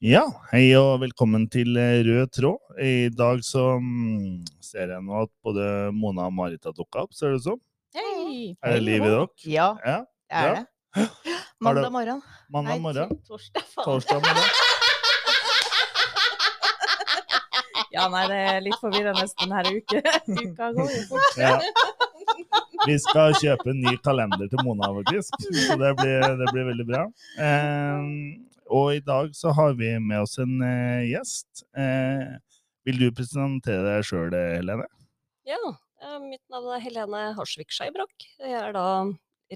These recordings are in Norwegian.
Ja, hei og velkommen til eh, Rød tråd. I dag så mm, ser jeg nå at både Mona og Marit har dukka opp, ser det ut som. Hei! Er det liv i dere? Ja, Ja. det er Ja. det. Mandag morgen. Mandag Nei, morgen. til Torsdag, faen. Torsdag morgen. Ja, nei, det er litt forvirrende denne uke. Uka går jo fort. Ja. Vi skal kjøpe en ny kalender til Mona, faktisk. Så det blir, det blir veldig bra. Eh, og i dag så har vi med oss en eh, gjest. Eh, vil du presentere deg sjøl, Helene? Ja, eh, mitt navn er Helene Harsvik Skeibrok. Jeg er da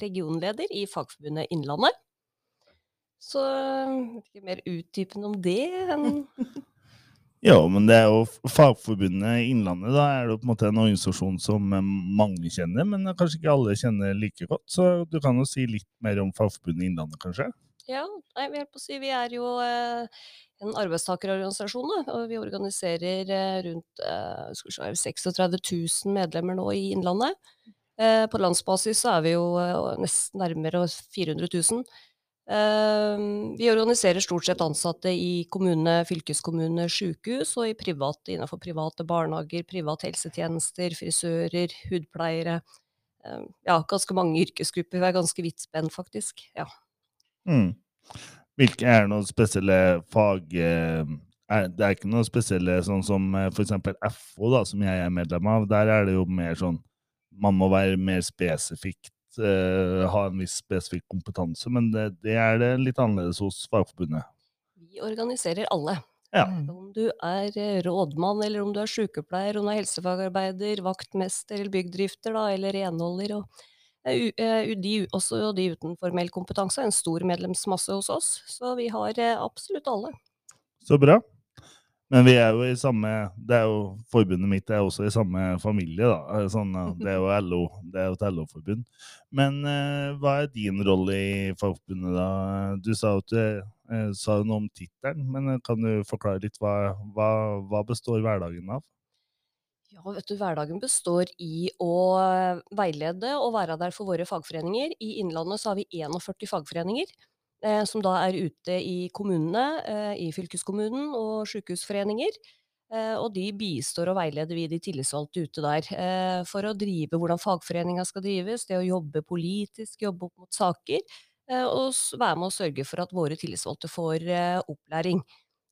regionleder i Fagforbundet Innlandet. Så eh, ikke mer utdypende om det enn Ja, men det er jo Fagforbundet Innlandet. Da er det på en måte en organisasjon som eh, mange kjenner, men kanskje ikke alle kjenner like godt. Så du kan jo si litt mer om Fagforbundet Innlandet, kanskje? Ja, nei, er på å si, vi er jo eh, en arbeidstakerorganisasjon, da, og vi organiserer eh, rundt eh, skal vi se, 36 000 medlemmer nå i Innlandet. Eh, på landsbasis så er vi jo eh, nesten nærmere 400 000. Eh, vi organiserer stort sett ansatte i kommune, fylkeskommune, sykehus og i private, innenfor private barnehager, private helsetjenester, frisører, hudpleiere. Eh, ja, ganske mange yrkesgrupper. Vi er ganske vidt spenn, faktisk. Ja. Mm. Hvilke er noen spesielle fag... eh, Er, det er ikke noe spesielle sånn som f.eks. for eksempel FO, da, som jeg er medlem av. Der er det jo mer sånn Man må være mer spesifikt, uh, ha en viss spesifikk kompetanse, men det, det er det litt annerledes hos Fagforbundet. Vi organiserer alle. Ja. Om du er eh, rådmann, eller om du er sykepleier, om du er helsefagarbeider, vaktmester eller byggdrifter, da, eller renholder. Og, eh, eh, de, også de uten formell kompetanse en stor medlemsmasse hos oss, så vi har eh, absolutt alle. Så bra. Men vi er jo i samme det er jo, Forbundet mitt er også i samme familie, da. Eh, Sånn, eh, det er jo LO, det er jo et LO-forbund. Men eh, hva er din rolle i Fagforbundet, da? Du sa jo eh, sa noe om tittelen, men eh, kan du forklare litt hva, hva, hva består hverdagen av? Ja, vet du, hverdagen består i å veilede og være der for våre fagforeninger. I Innlandet så har vi 41 fagforeninger, eh, som da er ute i kommunene, eh, i fylkeskommunen og sykehusforeninger. Eh, og de bistår og veileder vi de tillitsvalgte ute der, eh, for å drive hvordan fagforeninga skal drives, det å jobbe politisk, jobbe opp mot saker, eh, og være med å sørge for at våre tillitsvalgte får eh, opplæring.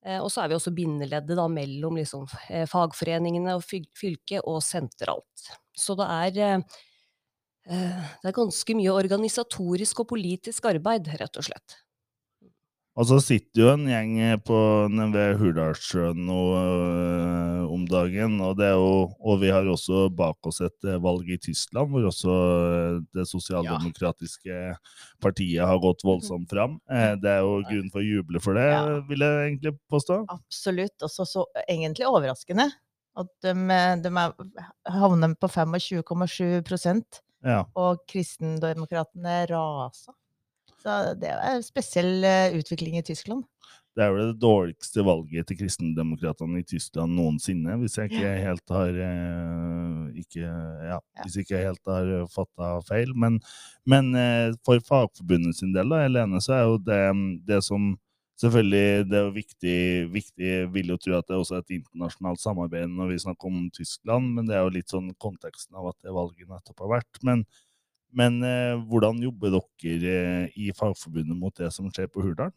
Eh, og så er vi også bindeleddet da mellom liksom, eh, fagforeningene og fylket og sentralt. Så det er, eh, det er ganske mye organisatorisk og politisk arbeid, rett og slett. Og så sitter jo en gjeng på, ved Hurdalssjøen nå øh, om dagen, og, det jo, og vi har også bak oss et eh, valg i Tyskland, hvor også eh, det sosialdemokratiske partiet har gått voldsomt fram. Eh, det er jo grunn for å juble for det, Ja. vil jeg egentlig påstå. Absolutt. Og så så egentlig overraskende at de, de er, havner på 25,7 Ja. og kristendemokratene rasa. Så det er en spesiell eh, utvikling i Tyskland. Det er vel det dårligste valget til kristendemokratene i Tyskland noensinne, hvis jeg ikke helt har eh, ikke, ja, Hvis ikke helt har fatta feil. Men, men eh, for Fagforbundet sin del, da, Helene, så er jo det, det som Selvfølgelig, det er jo viktig, viktig vil jo tro at det også er et internasjonalt samarbeid når vi snakker om Tyskland, men det er jo litt sånn konteksten av at det valget nettopp har vært. Men, men eh, hvordan jobber dere eh, i Fagforbundet mot det som skjer på Hurdal?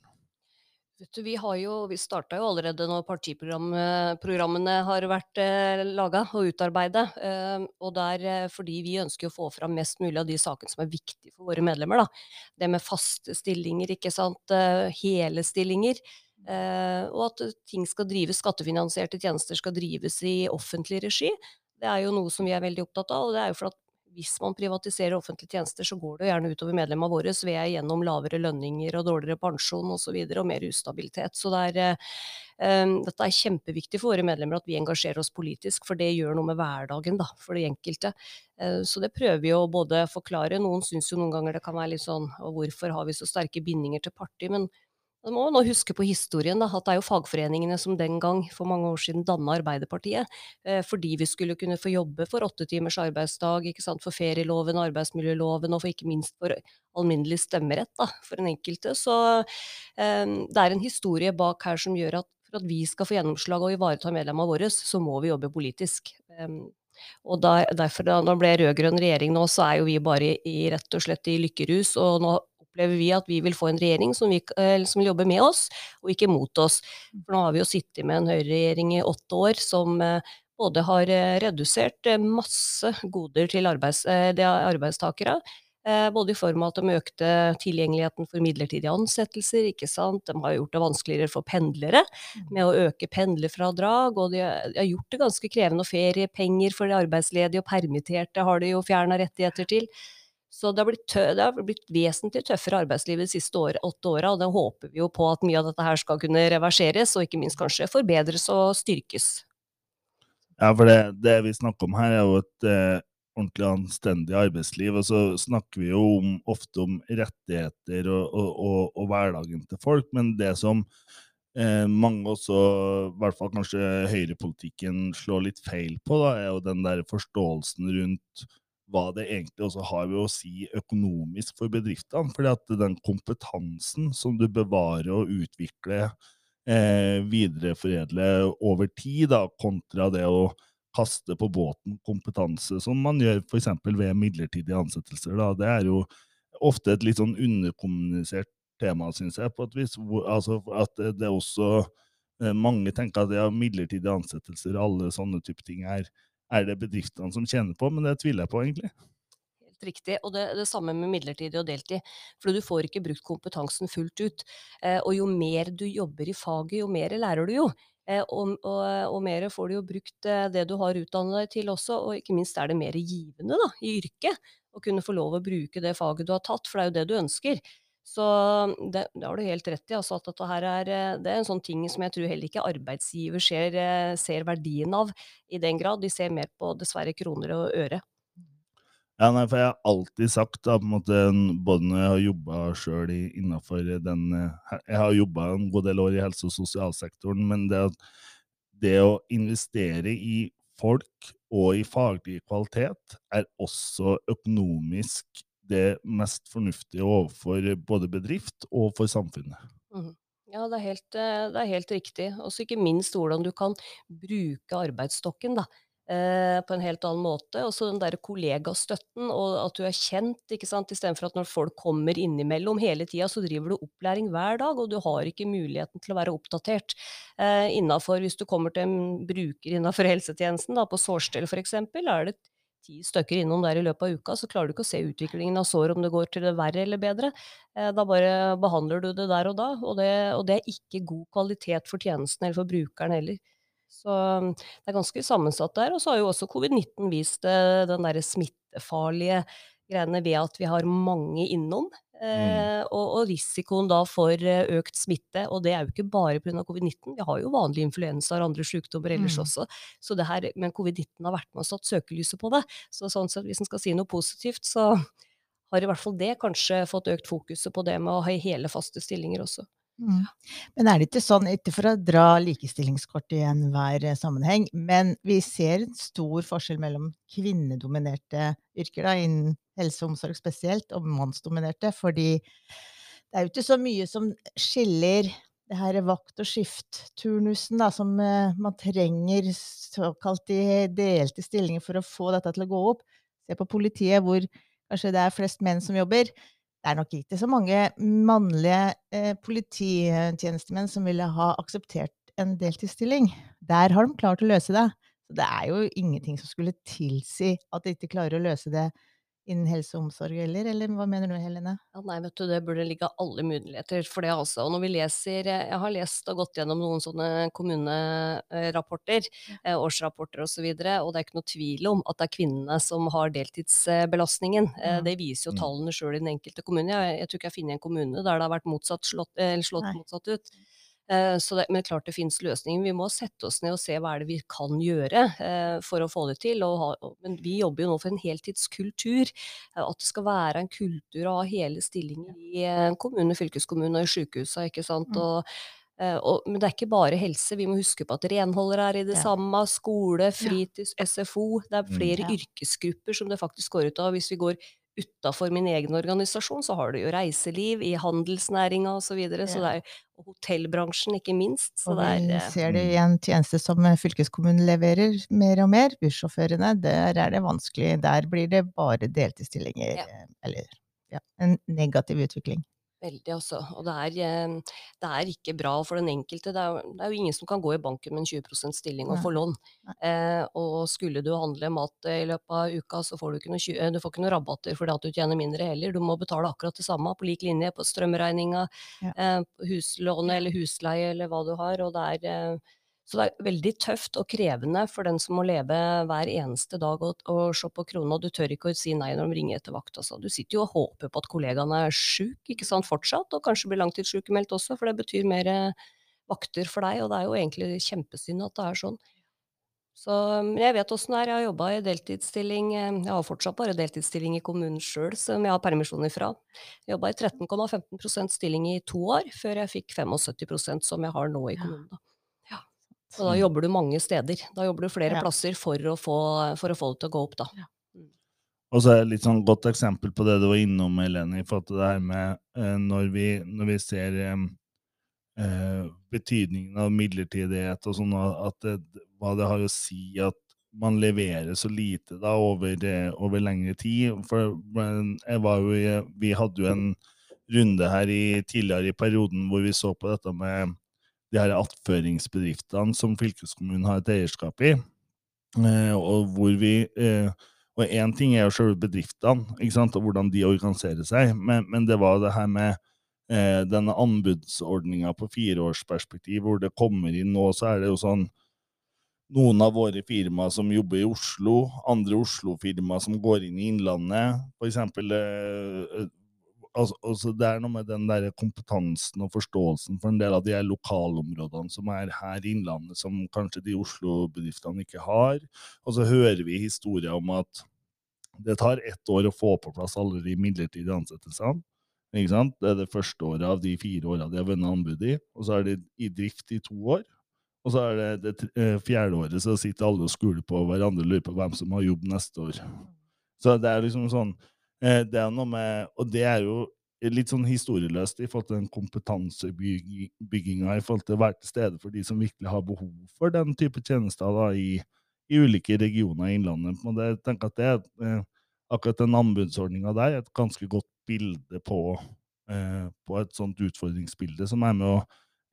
Vi har jo, vi starta jo allerede når partiprogrammene har vært eh, laga og utarbeidet. Eh, og det er fordi vi ønsker å få fram mest mulig av de sakene som er viktige for våre medlemmer. Da. Det med faste stillinger, ikke sant. Eh, hele stillinger. Eh, og at ting skal drives, skattefinansierte tjenester skal drives i offentlig regi. Det er jo noe som vi er veldig opptatt av. og det er jo for at hvis man privatiserer offentlige tjenester, så går det gjerne utover medlemmene våre ved gjennom lavere lønninger og dårligere pensjon osv. Og, og mer ustabilitet. Så det er, um, dette er kjempeviktig for våre medlemmer at vi engasjerer oss politisk, for det gjør noe med hverdagen da, for de enkelte. Uh, så det prøver vi å både forklare. Noen syns jo noen ganger det kan være litt sånn hvorfor har vi så sterke bindinger til parti? Men Da må nå huske på historien, da, at det er jo fagforeningene som den gang, for mange år siden, danna Arbeiderpartiet. Eh, fordi vi skulle kunne få jobbe for åtte timers arbeidsdag, for ferieloven, arbeidsmiljøloven, og for ikke minst for alminnelig stemmerett da, for den enkelte. Så eh, det er en historie bak her som gjør at for at vi skal få gjennomslag og ivareta medlemmene våre, så må vi jobbe politisk. Um, og der, derfor, da når det ble rød-grønn regjering nå, så er jo vi bare i, rett og slett i lykkerus. Og nå opplever vi at vi vil få en regjering som, vi, eh, som vil jobbe med oss, og ikke mot oss. For nå har vi jo sittet med en høyreregjering i åtte år som eh, både har eh, redusert masse goder til arbeids, arbeidstakere, både i form av at de økte tilgjengeligheten for midlertidige ansettelser, ikke sant. De har gjort det vanskeligere for pendlere med å øke pendlerfradrag, og de har gjort det ganske krevende. Feriepenger for de arbeidsledige og permitterte har de jo fjerna rettigheter til. Så det har, blitt, det har blitt vesentlig tøffere arbeidsliv de siste år, åtte åra, og det håper vi jo på at mye av dette her skal kunne reverseres, og ikke minst kanskje forbedres og styrkes. Ja, for det, det vi snakker om her, er jo et eh, ordentlig anstendig arbeidsliv. Og så snakker vi jo om, ofte om rettigheter og, og, og, og, hverdagen til folk, men det som eh, mange også, i hvert fall kanskje høyrepolitikken, slår litt feil på, da, er jo den der forståelsen rundt hva det egentlig også har å si økonomisk for bedriftene. fordi at den kompetansen som du bevarer og utvikler, eh, videreforedler over tid, da, kontra det å kaste på båten kompetanse, som man gjør f.eks. ved midlertidige ansettelser. Da. Det er jo ofte et litt sånn underkommunisert tema, syns jeg, på et vis. Altså, at det også eh, Mange tenker at ja, midlertidige ansettelser og alle sånne type ting er er det bedriftene som tjener på, men det tviler jeg på, egentlig. Helt riktig, og det, det samme med midlertidig og deltid. For du får ikke brukt kompetansen fullt ut. Eh, og jo mer du jobber i faget, jo mer lærer du jo. Eh, og, og, og, mer får du jo brukt eh, det du har utdannet deg til også, og ikke minst er det mer givende da, i yrket. Å kunne få lov å bruke det faget du har tatt, for det er jo det du ønsker. Så det, det, har du helt rett i. Altså at dette her er, eh, det er en sånn ting som jeg tror heller ikke arbeidsgiver ser, eh, ser, verdien av i den grad. De ser mer på dessverre kroner og øre. Ja, nei, for jeg har alltid sagt, da, på en måte, både når jeg har jobba sjøl innafor den eh, Jeg har jobba en god del år i helse- og sosialsektoren, men det, det å investere i folk og i faglig kvalitet er også økonomisk det mest fornuftige overfor både bedrift og for samfunnet. Mm. Ja, det er helt, eh, det er helt riktig. Og ikke minst hvordan du kan bruke arbeidsstokken da, eh, på en helt annen måte. Og så den derre kollegastøtten, og at du er kjent, ikke sant. Istedenfor at når folk kommer innimellom hele tida, så driver du opplæring hver dag, og du har ikke muligheten til å være oppdatert. Eh, innafor, hvis du kommer til en bruker innafor helsetjenesten, da, på sårstell f.eks., er det ti stykker innom der i løpet av uka, så klarer du ikke å se utviklingen av sår, om det går til det verre eller bedre. Eh, da bare behandler du det der og da, og det, og det er ikke god kvalitet for tjenesten eller for brukeren heller. Så det er ganske sammensatt der. Og så har jo også covid-19 vist eh, den derre smittefarlige greiene ved at vi har mange innom. Mm. Eh, og, og, risikoen da for eh, økt smitte, og det er jo ikke bare pga. covid-19. Vi har jo vanlige influensaer og andre sykdommer ellers mm. også. Så det her, men covid-19 har vært med og satt søkelyset på det. Så sånn sett, hvis en skal si noe positivt, så har i hvert fall det kanskje fått økt fokuset på det med å ha hele, faste stillinger også. Mm. Men er det ikke sånn, ikke for å dra likestillingskort i enhver eh, sammenheng, men vi ser en stor forskjell mellom kvinnedominerte yrker, da, innen helse og omsorg spesielt, og mannsdominerte, fordi det er jo ikke så mye som skiller det her vakt- og skift-turnusen, som uh, man trenger såkalt i delte stillinger for å få dette til å gå opp. Se på politiet, hvor kanskje det er flest menn som jobber det er nok ikke så mange mannlige eh, polititjenestemenn som ville ha akseptert en deltidsstilling. Der har de klart å løse det. Så det er jo ingenting som skulle tilsi at de ikke klarer å løse det innen helse og omsorg heller, eller hva mener du Helene? Ja, nei, vet du, det burde ligge alle muligheter for det altså. Og når vi leser, jeg har lest og gått gjennom noen sånne kommunerapporter, ja. årsrapporter osv., og, så og det er ikke noe tvil om at det er kvinnene som har deltidsbelastningen. Ja. Det viser jo tallene sjøl i den enkelte kommune. Jeg, jeg, tror ikke jeg funnet en kommune der det har vært motsatt, slått, slått motsatt ut. Eh, så det, men klart det finnes løsninger. Vi må sette oss ned og se hva er det vi kan gjøre eh, for å få det til. Ha, men vi jobber jo nå for en heltidskultur. Eh, at det skal være en kultur ha hele stillinger i kommune, fylkeskommune og i sykehusene. ikke sant. Mm. Og, og, men det er ikke bare helse. Vi må huske på at renholdere er i det Ja. samme. Skole, fritids, SFO. Det er Mm. flere Ja. yrkesgrupper som det faktisk går ut av. Hvis vi går utafor min egen organisasjon, så har du jo reiseliv i handelsnæringa osv. Så, videre, så Ja. det er og hotellbransjen, ikke minst. Så Og det vi er eh, ser det i en tjeneste som eh, fylkeskommunen leverer mer og mer, bussjåførene. Der er det vanskelig. Der blir det bare deltidsstillinger. Ja. eh, Eller ja, en negativ utvikling. Veldig, altså. Og det er, eh, det er ikke bra for den enkelte. Det er, det er jo ingen som kan gå i banken med en 20% stilling og få lån. Eh, og skulle du handle mat i løpet av uka, så får du ikke noe, eh, du får ikke noe rabatter fordi at du tjener mindre heller. Du må betale akkurat det samme på lik linje på strømregninga, Ja. eh, huslånet eller husleie eller hva du har. Og det er, eh, så det er veldig tøft og krevende for den som må leve hver eneste dag og, og se på krona, du tør ikke å si nei når de ringer etter vakt. Altså. Du sitter jo og håper på at kollegaen er sjuk, ikke sant, fortsatt, og kanskje blir langtidssykemeldt også, for det betyr mer eh, vakter for deg, og det er jo egentlig kjempesynd at det er sånn. Så jeg vet åssen det er, jeg har jobba i deltidsstilling, eh, jeg har fortsatt bare deltidsstilling i kommunen sjøl, som jeg har permisjon ifra. Jeg jobba i 13,15% stilling i to år, før jeg fikk 75% som jeg har nå i kommunen. Da. Ja. Og da jobber du mange steder. Da jobber du flere Ja. plasser for å, få, for å få det til å gå opp, da. Og så er det litt sånn godt eksempel på det du var innom, Helene, i forhold til det her med eh, når, vi, når vi ser eh, betydningen av midlertidighet og sånn, at det, hva det har å si at man leverer så lite da over, eh, over lengre tid. For men jeg var jo i, vi hadde jo en runde her i, tidligere i perioden hvor vi så på dette med de her attføringsbedriftene som fylkeskommunen har et eierskap i, eh, og hvor vi eh, og én ting er jo selve bedriftene, ikke sant, og hvordan de organiserer seg, men, men det var det her med eh, denne anbudsordninga på fireårsperspektiv, hvor det kommer inn nå, så er det jo sånn noen av våre firmaer som jobber i Oslo, andre Oslo-firmaer som går inn i Innlandet, eksempel. Eh, eh, altså, altså det er noe med den der kompetansen og forståelsen for en del av de lokalområdene som er her i Innlandet, som kanskje de Oslo-bedriftene ikke har. Og så hører vi historier om at det tar ett år å få på plass alle de midlertidige ansettelsene. Ikke sant? Det er det første året av de fire åra de har vunnet anbud i, og så er de i drift i to år. Og så er det det eh, fjerde året, så sitter alle og skuler på hverandre og lurer på hvem som har jobb neste år. Så det er liksom sånn Det er noe med Og det er jo litt sånn historieløst i forhold til den kompetansebygginga i forhold til å være til stede for de som virkelig har behov for den type tjenester da, i, i ulike regioner i Innlandet. Men jeg tenker at det eh, akkurat den anbudsordninga der er et ganske godt bilde på, eh, på et sånt utfordringsbilde som er med å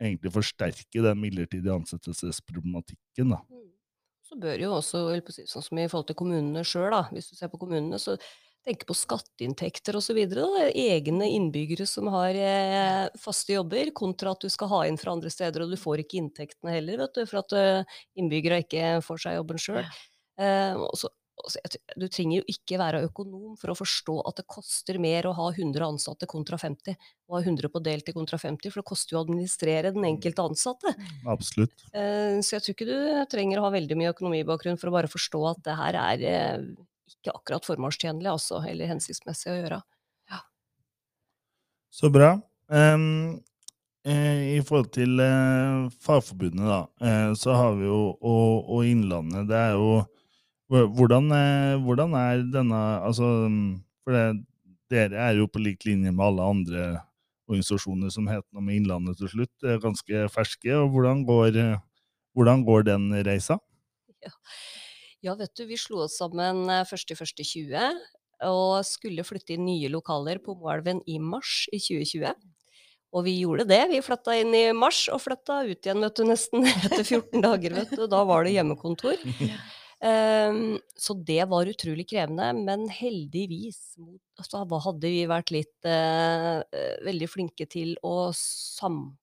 egentlig forsterke den midlertidige ansettelsesproblematikken. da. Mm. Så bør jo også, sånn som i forhold til kommunene sjøl, hvis du ser på kommunene, så tenke på skatteinntekter osv. Egne innbyggere som har eh, faste jobber, kontra at du skal ha inn fra andre steder, og du får ikke inntektene heller, vet du, for at eh, innbyggere ikke får seg jobben sjøl. Eh, du trenger jo ikke være økonom for å forstå at det koster mer å ha 100 ansatte kontra 50, og ha 100 på deltid kontra 50, for det koster jo å administrere den enkelte ansatte. Absolutt. Eh, Så jeg tror ikke du trenger å ha veldig mye økonomibakgrunn for å bare forstå at det her er ikke akkurat formålstjenlig, altså, eller hensiktsmessig å gjøre. Så bra. Um, eh, I forhold til eh, Fagforbundet, da, eh, så har vi jo Og, og Innlandet, det er jo hvordan, eh, hvordan er denne Altså, for det, dere er jo på lik linje med alle andre organisasjoner som heter noe med Innlandet til slutt, er ganske ferske. og Hvordan går, eh, hvordan går den reisa? Ja, vet du, vi slo oss sammen eh, 1.1.20 og skulle flytte inn nye lokaler på Moelven i mars i 2020. Og vi gjorde det. Vi flytta inn i mars og flytta ut igjen, vet du, nesten etter 14 dager, vet du. Da var det hjemmekontor. Um, så det var utrolig krevende, men heldigvis altså, hadde vi vært litt eh, eh, veldig flinke til å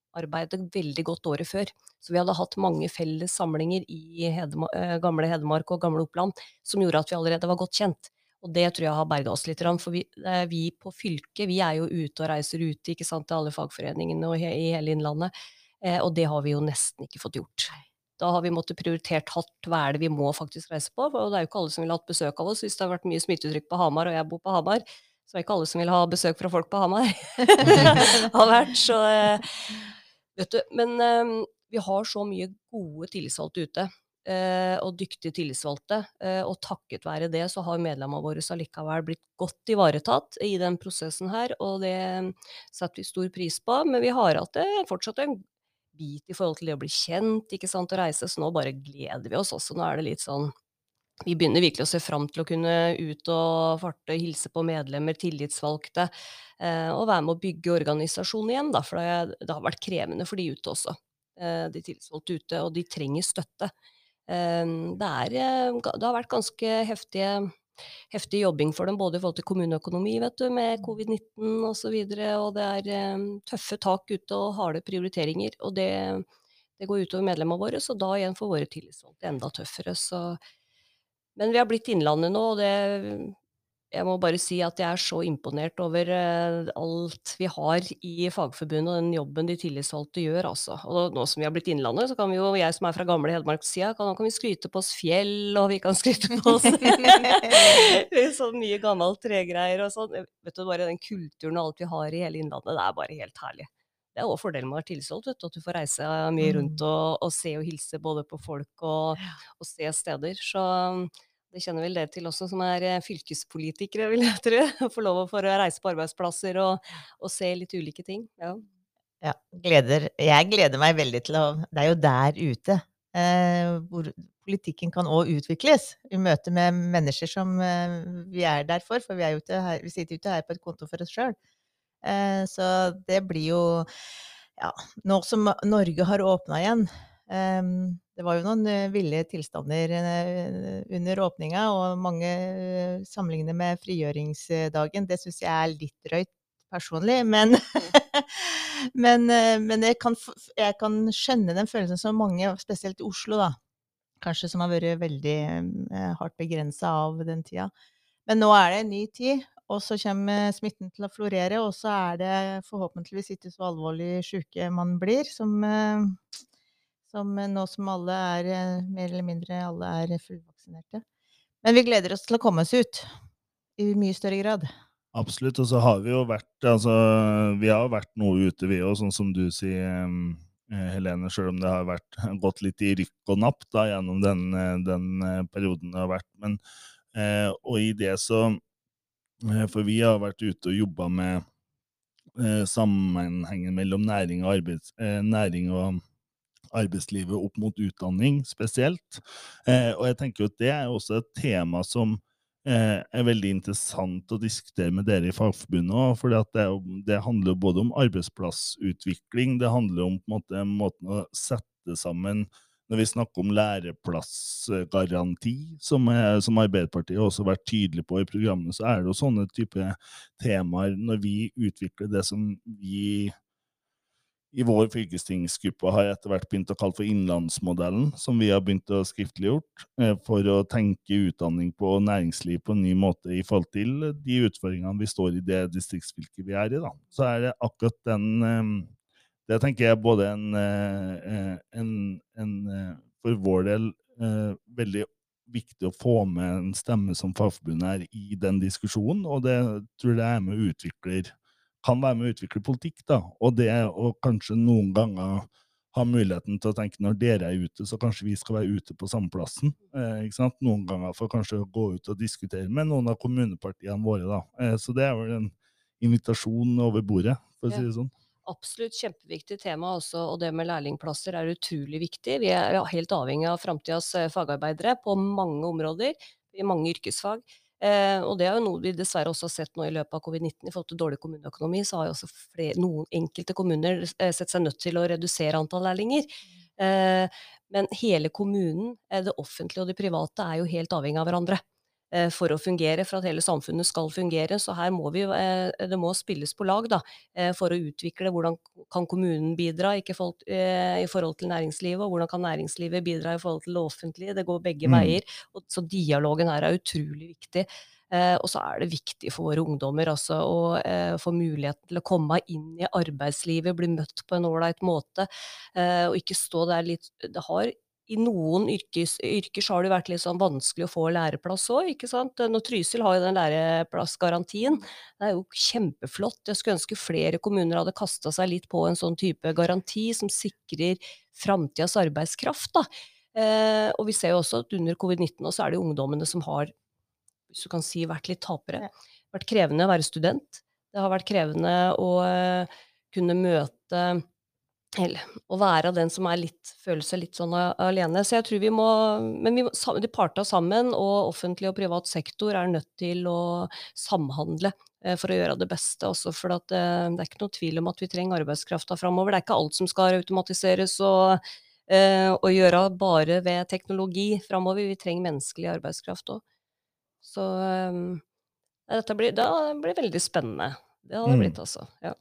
samarbeide veldig godt året før. Så vi hadde hatt mange felles samlinger i Hedema, eh, gamle Hedmark og gamle Oppland som gjorde at vi allerede var godt kjent. Og det tror jeg har berga oss litt, for vi, vi på fylket vi er jo ute og reiser ute ikke sant, til alle fagforeningene og he, i hele Innlandet. Eh, og det har vi jo nesten ikke fått gjort. Da har vi måttet prioritert hardt hva er det vi må faktisk reise på. Og det er jo ikke alle som vil ha hatt besøk av oss hvis det har vært mye smittetrykk på Hamar, og jeg bor på Hamar. Så det er ikke alle som vil ha besøk fra folk på Hamar. har vært, så eh, Vet du, men eh, vi har så mye gode tillitsvalgte ute. Eh, og dyktige tillitsvalgte. Eh, og takket være det så har medlemmene våre allikevel blitt godt ivaretatt i den prosessen her, og det setter vi stor pris på. Men vi har hatt det fortsatt en bit i forhold til det å bli kjent, ikke sant, å reise, så nå bare gleder vi oss også. Nå er det litt sånn vi begynner virkelig å se fram til å kunne ut og farte, hilse på medlemmer, tillitsvalgte, eh, og være med å bygge organisasjonen igjen, da, for det, har vært krevende for de ute også. Eh, de tillitsvalgte ute, og de trenger støtte. Eh, det, er, det, har vært ganske heftige, heftig jobbing for dem, både i forhold til kommuneøkonomi vet du, med covid-19 osv., og, så og det er tøffe tak ute og harde prioriteringer. og det, det går utover medlemmene våre, så da igjen får våre tillitsvalgte enda tøffere. Så, men vi har blitt Innlandet nå, og det jeg må bare si at jeg er så imponert over uh, alt vi har i Fagforbundet og den jobben de tillitsvalgte gjør, altså. Og nå som vi har blitt Innlandet, så kan vi jo, jeg som er fra gamle Hedmarkssida, kan, kan vi skryte på oss fjell, og vi kan skryte på oss så mye gammelt tregreier og sånn. Vet du, bare den kulturen og alt vi har i hele Innlandet, det er bare helt herlig. Det er òg fordelen med å være tillitsvalgt, vet du, at du får reise mye rundt mm. og, og, se og hilse både på folk og, og se steder. Så det kjenner vel dere til også, som er eh, fylkespolitikere, vil jeg tro. Få lov å reise på arbeidsplasser og, og, se litt ulike ting. Ja. ja gleder, jeg gleder meg veldig til å Det er jo der ute eh, hvor politikken kan òg utvikles. I møte med mennesker som eh, vi er der for, for vi, er ute her, vi sitter ikke her på et konto for oss sjøl. Eh, så det blir jo Ja, nå som Norge har åpna igjen, det var jo noen eh, ville tilstander eh, under åpninga, og mange eh, sammenligner med frigjøringsdagen. Det syns jeg er litt drøyt personlig, men, men, men jeg, kan, jeg, kan, skjønne den følelsen som mange, spesielt i Oslo, da, kanskje som har vært veldig hardt begrensa av den tida. Men nå er det en ny tid, og så kommer smitten til å florere, og så er det forhåpentligvis ikke så alvorlig syke man blir, som som eh, nå som alle er eh, mer eller mindre alle er fullvaksinerte. Men vi gleder oss til å komme oss ut i mye større grad. Absolutt. Og så har vi jo vært altså, Vi har vært noe ute, vi òg, sånn som du sier, eh, Helene. Selv om det har vært, gått litt i rykk og napp da, gjennom den, den perioden det har vært. Men, og i det så For vi har vært ute og jobba med sammenhengen mellom næring og, arbeids, næring og arbeidslivet opp mot utdanning spesielt. Eh, og jeg tenker at det er også et tema som eh, er veldig interessant å diskutere med dere i Fagforbundet òg. For det, det, handler både om arbeidsplassutvikling, det handler om på en måte, måten å sette sammen når vi snakker om læreplassgaranti, som, som Arbeiderpartiet også har vært tydelig på i programmet, så er det jo sånne type temaer når vi utvikler det som vi i vår fylkestingsgruppe har etter hvert begynt å kalle for Innlandsmodellen, som vi har begynt å skriftliggjort, eh, for å tenke utdanning på næringsliv på en ny måte i forhold til de utfordringene vi står i det distriktsfylket vi er i. Da. Så er det akkurat den eh, Det tenker jeg både en, eh, en, en for vår del veldig viktig å få med en stemme som Fagforbundet er i den diskusjonen, og det tror jeg er med og utvikler kan være med å utvikle politikk. da, Og det å kanskje noen ganger ha muligheten til å tenke når dere er ute, så kanskje vi skal være ute på samme plassen. Eh, ikke sant? Noen ganger for kanskje å gå ut og diskutere med noen av kommunepartiene våre. da. Eh, så det er vel en invitasjon over bordet, for å si det sånn. Absolutt kjempeviktig tema også, og det med lærlingplasser er utrolig viktig. Vi er helt avhengig av framtidas eh, fagarbeidere på mange områder, i mange yrkesfag. Eh, og det er jo noe vi dessverre også har sett nå i løpet av covid-19. I forhold til dårlig kommuneøkonomi, så har jo også flere, noen enkelte kommuner eh, sett seg nødt til å redusere antall lærlinger. Eh, men hele kommunen, eh, det offentlige og det private, er jo helt avhengig av hverandre. Eh, for å fungere, for at hele samfunnet skal fungere. Så her må vi, eh, det må spilles på lag da, eh, for å utvikle hvordan kan kommunen bidra i forhold til næringslivet, og hvordan kan næringslivet bidra i forhold til det offentlige. Det går begge mm. veier. så dialogen her er utrolig viktig. Eh, og så er det viktig for våre ungdommer altså, å få muligheten til å komme inn i arbeidslivet, bli møtt på en ålreit måte, eh, og ikke stå der litt Det har i noen yrkes, yrker har det vært litt sånn vanskelig å få læreplass òg, ikke sant. Når Trysil har jo den læreplassgarantien, det er jo kjempeflott. Jeg skulle ønske flere kommuner hadde kasta seg litt på en sånn type garanti som sikrer framtidas arbeidskraft, da. Eh, og vi ser jo også at under covid-19 så er det ungdommene som har, hvis du kan si, vært litt tapere. Det har vært krevende å være student. Det har vært krevende å uh, kunne møte eller å være den som litt, føler seg litt sånn alene. Så jeg tror vi må Men vi må, de parta sammen, og offentlig og privat sektor er nødt til å samhandle eh, for å gjøre det beste. Også for at, eh, det er ikke noe tvil om at vi trenger arbeidskrafta framover. Det er ikke alt som skal automatiseres og, eh, og gjøre bare ved teknologi framover. Vi trenger menneskelig arbeidskraft òg. Så dette blir, det blir veldig spennende. Det har det mm. blitt, altså. Ja.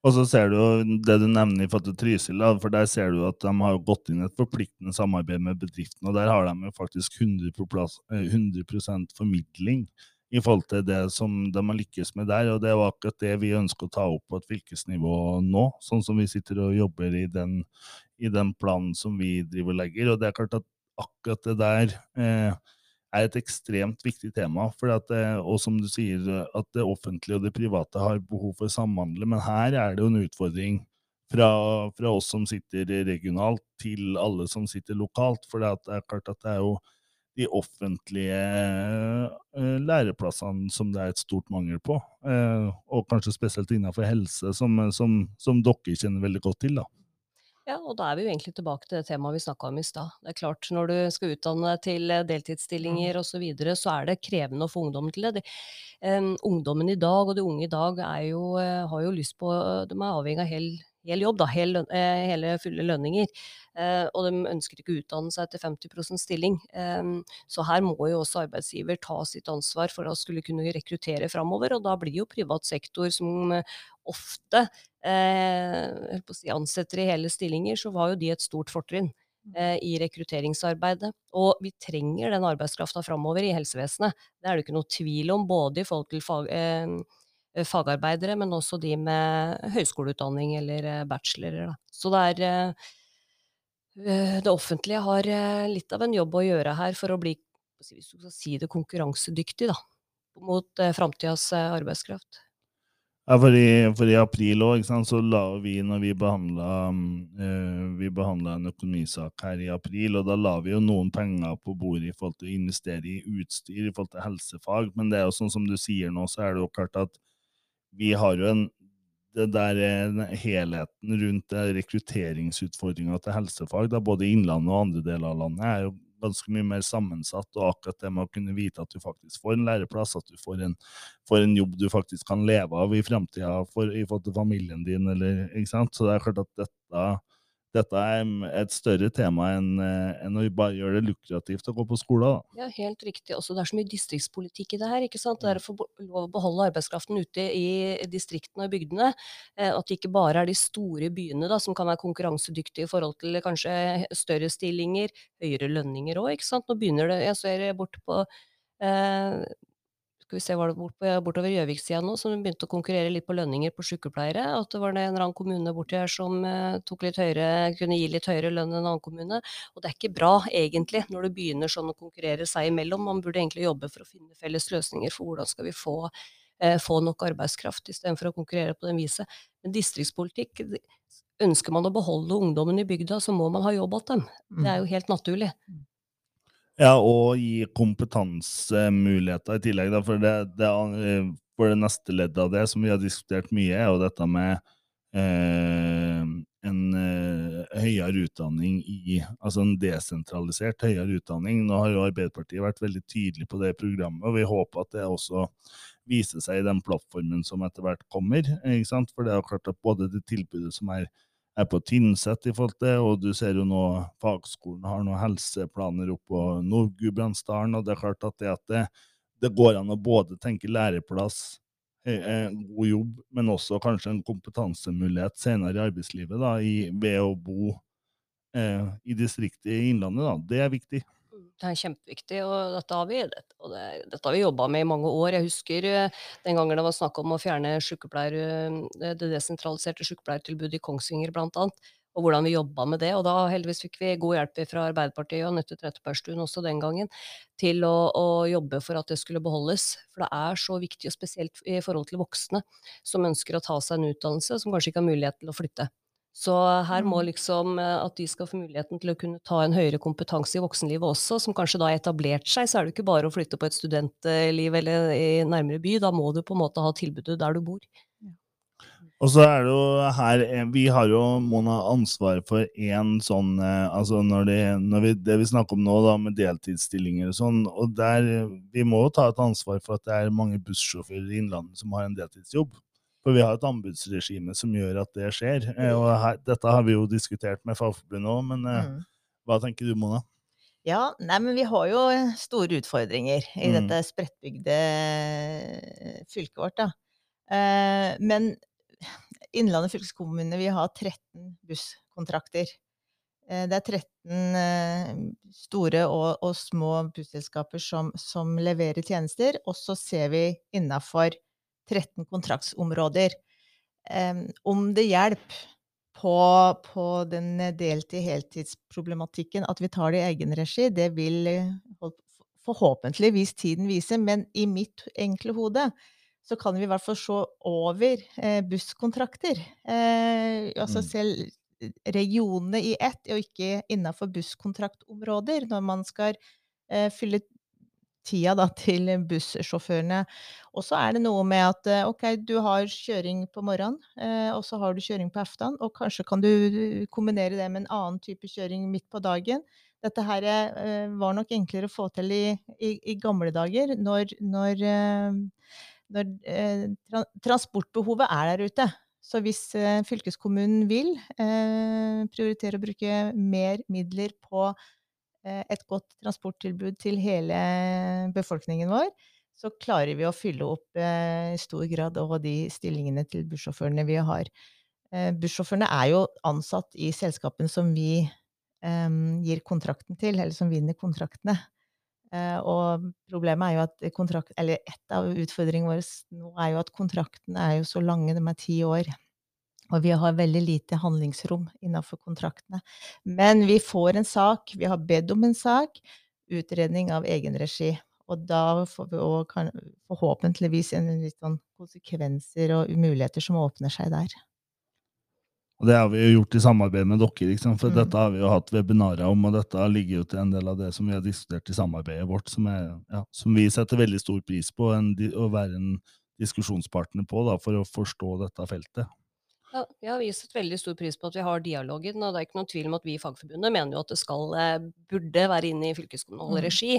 Og så ser du det du nevner i forhold til Trysil, for der ser du at de har gått inn i et forpliktende samarbeid med bedriften, og der har de jo faktisk 100, plass, 100 eh, formidling i forhold til det som de har lykkes med der. Og det var akkurat det vi ønsker å ta opp på et fylkesnivå nå, sånn som vi sitter og jobber i den, i den planen som vi driver og legger. Og det er klart at akkurat det der eh, er et ekstremt viktig tema. At, og som du sier, at det offentlige og det private har behov for å samhandle. Men her er det jo en utfordring fra, fra oss som sitter regionalt, til alle som sitter lokalt. For det er klart at det er jo de offentlige eh, læreplassene som det er et stort mangel på. Eh, og kanskje spesielt innenfor helse, som, som, som dere kjenner veldig godt til. da. Ja, og da er vi jo egentlig tilbake til det temaet vi snakka om i stad. Det er klart, når du skal utdanne deg til eh, deltidsstillinger mm. osv., så, videre, så er det krevende å få ungdommen til det. de um, ungdommen i dag og de unge i dag jo, uh, har jo lyst på De er avhengig av hel hel jobb, da, hel, eh, hele fulle lønninger. Eh, og de ønsker ikke å utdanne seg til 50% stilling. Eh, så her må jo også arbeidsgiver ta sitt ansvar for å skulle kunne rekruttere framover. Og da blir jo privat sektor, som ofte eh, si, ansetter i hele stillinger, så var jo de et stort fortrinn eh, i rekrutteringsarbeidet. Og vi trenger den arbeidskrafta framover i helsevesenet. Det er det ikke noe tvil om, både i forhold til fag, Eh, fagarbeidere, men også de med høyskoleutdanning eller eh, bachelorer. Så det er eh, Det offentlige har litt av en jobb å gjøre her for å bli, hvis du skal si det, konkurransedyktig da, mot framtidas arbeidskraft. Ja, for i, for i april òg, så la vi, når vi behandla en økonomisak her i april, og da la vi jo noen penger på bordet i forhold til å investere i utstyr i forhold til helsefag. Men det er jo sånn som du sier nå, så er det jo klart at vi har jo en det der helheten rundt rekrutteringsutfordringa til helsefag, da, både i Innlandet og andre deler av landet, er jo ganske mye mer sammensatt. Og akkurat det med å kunne vite at du faktisk får en læreplass, at du får en, får en jobb du faktisk kan leve av i framtida i forhold til familien din, eller? Så det er klart at dette dette er et større tema enn, eh, enn å bare gjøre det lukrativt å gå på skole. Da. Ja, helt riktig. Også det er så mye distriktspolitikk i det her. ikke sant? Det er å få lov å beholde arbeidskraften ute i distriktene og bygdene. Eh, at det ikke bare er de store byene da, som kan være konkurransedyktige i forhold til kanskje større stillinger, høyere lønninger òg. Nå begynner det Jeg ser bort på eh, skal vi se, var det bort på, bortover Gjøvik-sida nå, som begynte å konkurrere litt på lønninger på sykepleiere. At det var en eller annen kommune borti her som uh, tok litt høyere, kunne gi litt høyere lønn enn en annen kommune. Og det er ikke bra, egentlig, når det begynner sånn å konkurrere seg imellom. Man burde egentlig jobbe for å finne felles løsninger for hvordan skal vi få, eh, få nok arbeidskraft, istedenfor å konkurrere på den viset. Men distriktspolitikk Ønsker man å beholde ungdommen i bygda, så må man ha jobb til dem. Det er jo mm. helt naturlig. Ja, og gi kompetansemuligheter i tillegg. Da, for, det, det, eh, for det neste leddet av det, som vi har diskutert mye, er jo dette med eh, en eh, høyere utdanning i Altså en desentralisert høyere utdanning. Nå har jo Arbeiderpartiet vært veldig tydelig på det programmet, og vi håper at det også viser seg i den plattformen som etter hvert kommer. ikke sant? For det er jo klart at både det tilbudet som er er på Tynset i forhold til, og du ser jo nå fagskolen har noen helseplaner oppe på Nord-Gudbrandsdalen, og det er klart at det, at det, det går an å både tenke læreplass, god jobb, men også kanskje en kompetansemulighet senere i arbeidslivet da, i, ved å bo eh, i distriktet i Innlandet. Da. Det er viktig. Det er kjempeviktig, og dette har vi, det, vi jobba med i mange år. Jeg husker eh, den gangen det var snakk om å fjerne eh, det desentraliserte sykepleiertilbudet i Kongsvinger blant annet, og hvordan vi jobba med det. Og da heldigvis fikk vi god hjelp fra Arbeiderpartiet og Anette Trettebergstuen også den gangen, til å, å, jobbe for at det skulle beholdes. For det er så viktig, og spesielt i forhold til voksne som ønsker å ta seg en utdannelse, som kanskje ikke har mulighet til å flytte. Så her må mm. liksom eh, at de skal få muligheten til å kunne ta en høyere kompetanse i voksenlivet også, som kanskje da har etablert seg, så er det ikke bare å flytte på et studentliv eller i nærmere by, da må du på en måte ha tilbudet der du bor. Og så er det jo her eh, Vi har jo Mona ansvar for én sånn eh, Altså når, det, når vi, det vi snakker om nå, da med deltidsstillinger og sånn, og der Vi må jo ta et ansvar for at det er mange bussjåfører i Innlandet som har en deltidsjobb. For vi har et anbudsregime som gjør at det skjer. Eh, og her, dette har vi jo diskutert med Fagforbundet òg, men eh, mm. hva tenker du, Mona? Ja, nei, men vi har jo store utfordringer i mm. dette spredtbygde eh, fylket vårt, da. Eh, men Innlandet fylkeskommune, vi har 13 busskontrakter. Eh, det er 13 eh, store og, og små busselskaper som, som leverer tjenester, og så ser vi innafor 13 kontraktsområder. om det hjelper på, på den deltid-heltidsproblematikken at vi tar det i egen regi, det vil forhåpentligvis tiden vise. Men i mitt enkle hode så kan vi i hvert fall se over eh, busskontrakter. Eh, altså mm. selv regionene i ett, og ikke innafor busskontraktområder, når man skal eh, fylle tida da, til bussjåførene. Og så er det noe med at eh, ok, du har kjøring på morgenen, eh, og så har du kjøring på aften, og kanskje kan du kombinere det med en annen type kjøring midt på dagen. Dette her eh, var nok enklere å få til i, i, i gamle dager, når, når, eh, når eh, tra transportbehovet er der ute. Så hvis eh, fylkeskommunen vil prioritere å bruke mer midler på Eh, et godt transporttilbud til hele befolkningen vår, så klarer vi å fylle opp eh, i stor grad òg de stillingene til bussjåførene vi har. Eh, bussjåførene er jo ansatt i selskapene som vi gir kontrakten til, eller som vinner kontraktene. og problemet er jo at kontrakt, eller et av utfordringene våre nå er jo at kontraktene er jo så lange, de er ti år. Og vi har veldig lite handlingsrom innenfor kontraktene. Men vi får en sak, vi har bedt om en sak, utredning av egenregi. Og da får vi også forhåpentligvis en litt sånn konsekvenser og muligheter som åpner seg der. Og det har vi jo gjort i samarbeid med dere, liksom, for mm. dette har vi jo hatt webinarer om, og dette ligger jo til en del av det som vi har diskutert i samarbeidet vårt, som, er, ja, som vi setter veldig stor pris på en, å være en diskusjonspartner på da, for å forstå dette feltet. Ja, vi har vist veldig stor pris på at vi har dialogen, og det er ikke noen tvil om at vi i Fagforbundet mener jo at det skal, eh, burde være inne i fylkeskommunal mm. regi.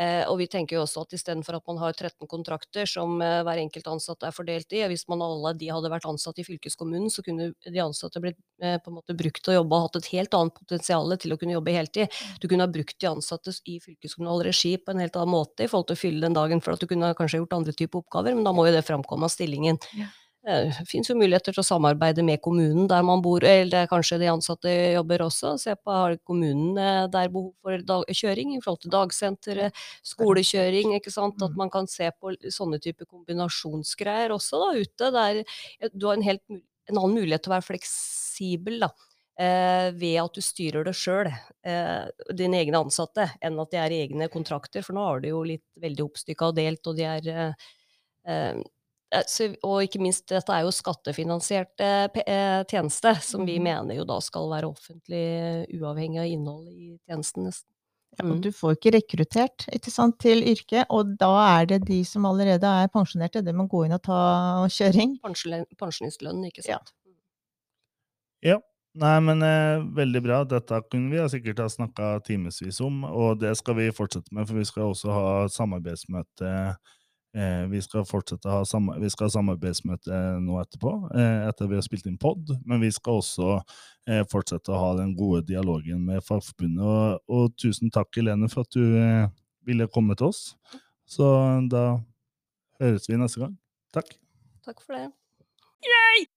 Eh, og vi tenker jo også at istedenfor at man har 13 kontrakter som eh, hver enkelt ansatt er fordelt i, og hvis man alle de hadde vært ansatt i fylkeskommunen, så kunne de ansatte blitt eh, på en måte brukt til å jobbe og hatt et helt annet potensial til å kunne jobbe heltid. Du kunne ha brukt de ansatte i fylkeskommunal regi på en helt annen måte i forhold til å fylle den dagen, for at du kunne kanskje gjort andre typer oppgaver, men da må jo det framkomme av stillingen. Ja. Det finnes jo muligheter til å samarbeide med kommunen der man bor, eller kanskje de ansatte jobber også. Se på har kommunen eh, der behov for dag, kjøring i forhold til dagsenter, skolekjøring. ikke sant? At mm. man kan se på sånne typer kombinasjonsgreier også da ute. Der du har en, helt, en annen mulighet til å være fleksibel. da. Eh, ved at du styrer det sjøl, eh, dine egne ansatte, enn at de er i egne kontrakter. For nå har du jo litt veldig oppstykka og delt, og de er eh, Eh, og ikke minst, dette er jo skattefinansiert eh, tjeneste, som vi mm. mener jo da skal være offentlig uavhengig av innhold i tjenesten. Ja, og mm. du får ikke rekruttert ikke sant, til yrket, og da er det de som allerede er pensjonerte, det må gå inn og ta kjøring. Pensjonistlønn, ikke sant. Ja. ja. Nei, men eh, veldig bra. Dette kunne vi sikkert ha snakka timevis om, og det skal vi fortsette med, for vi skal også ha samarbeidsmøte Eh, vi skal fortsette å ha, vi skal ha samarbeidsmøte nå etterpå, eh, etter vi har spilt inn pod, men vi skal også eh, fortsette å ha den gode dialogen med Fagforbundet. Og, og, tusen takk, Helene, for at du eh, ville komme til oss. Så da høres vi neste gang. Takk. Takk for det. Yay!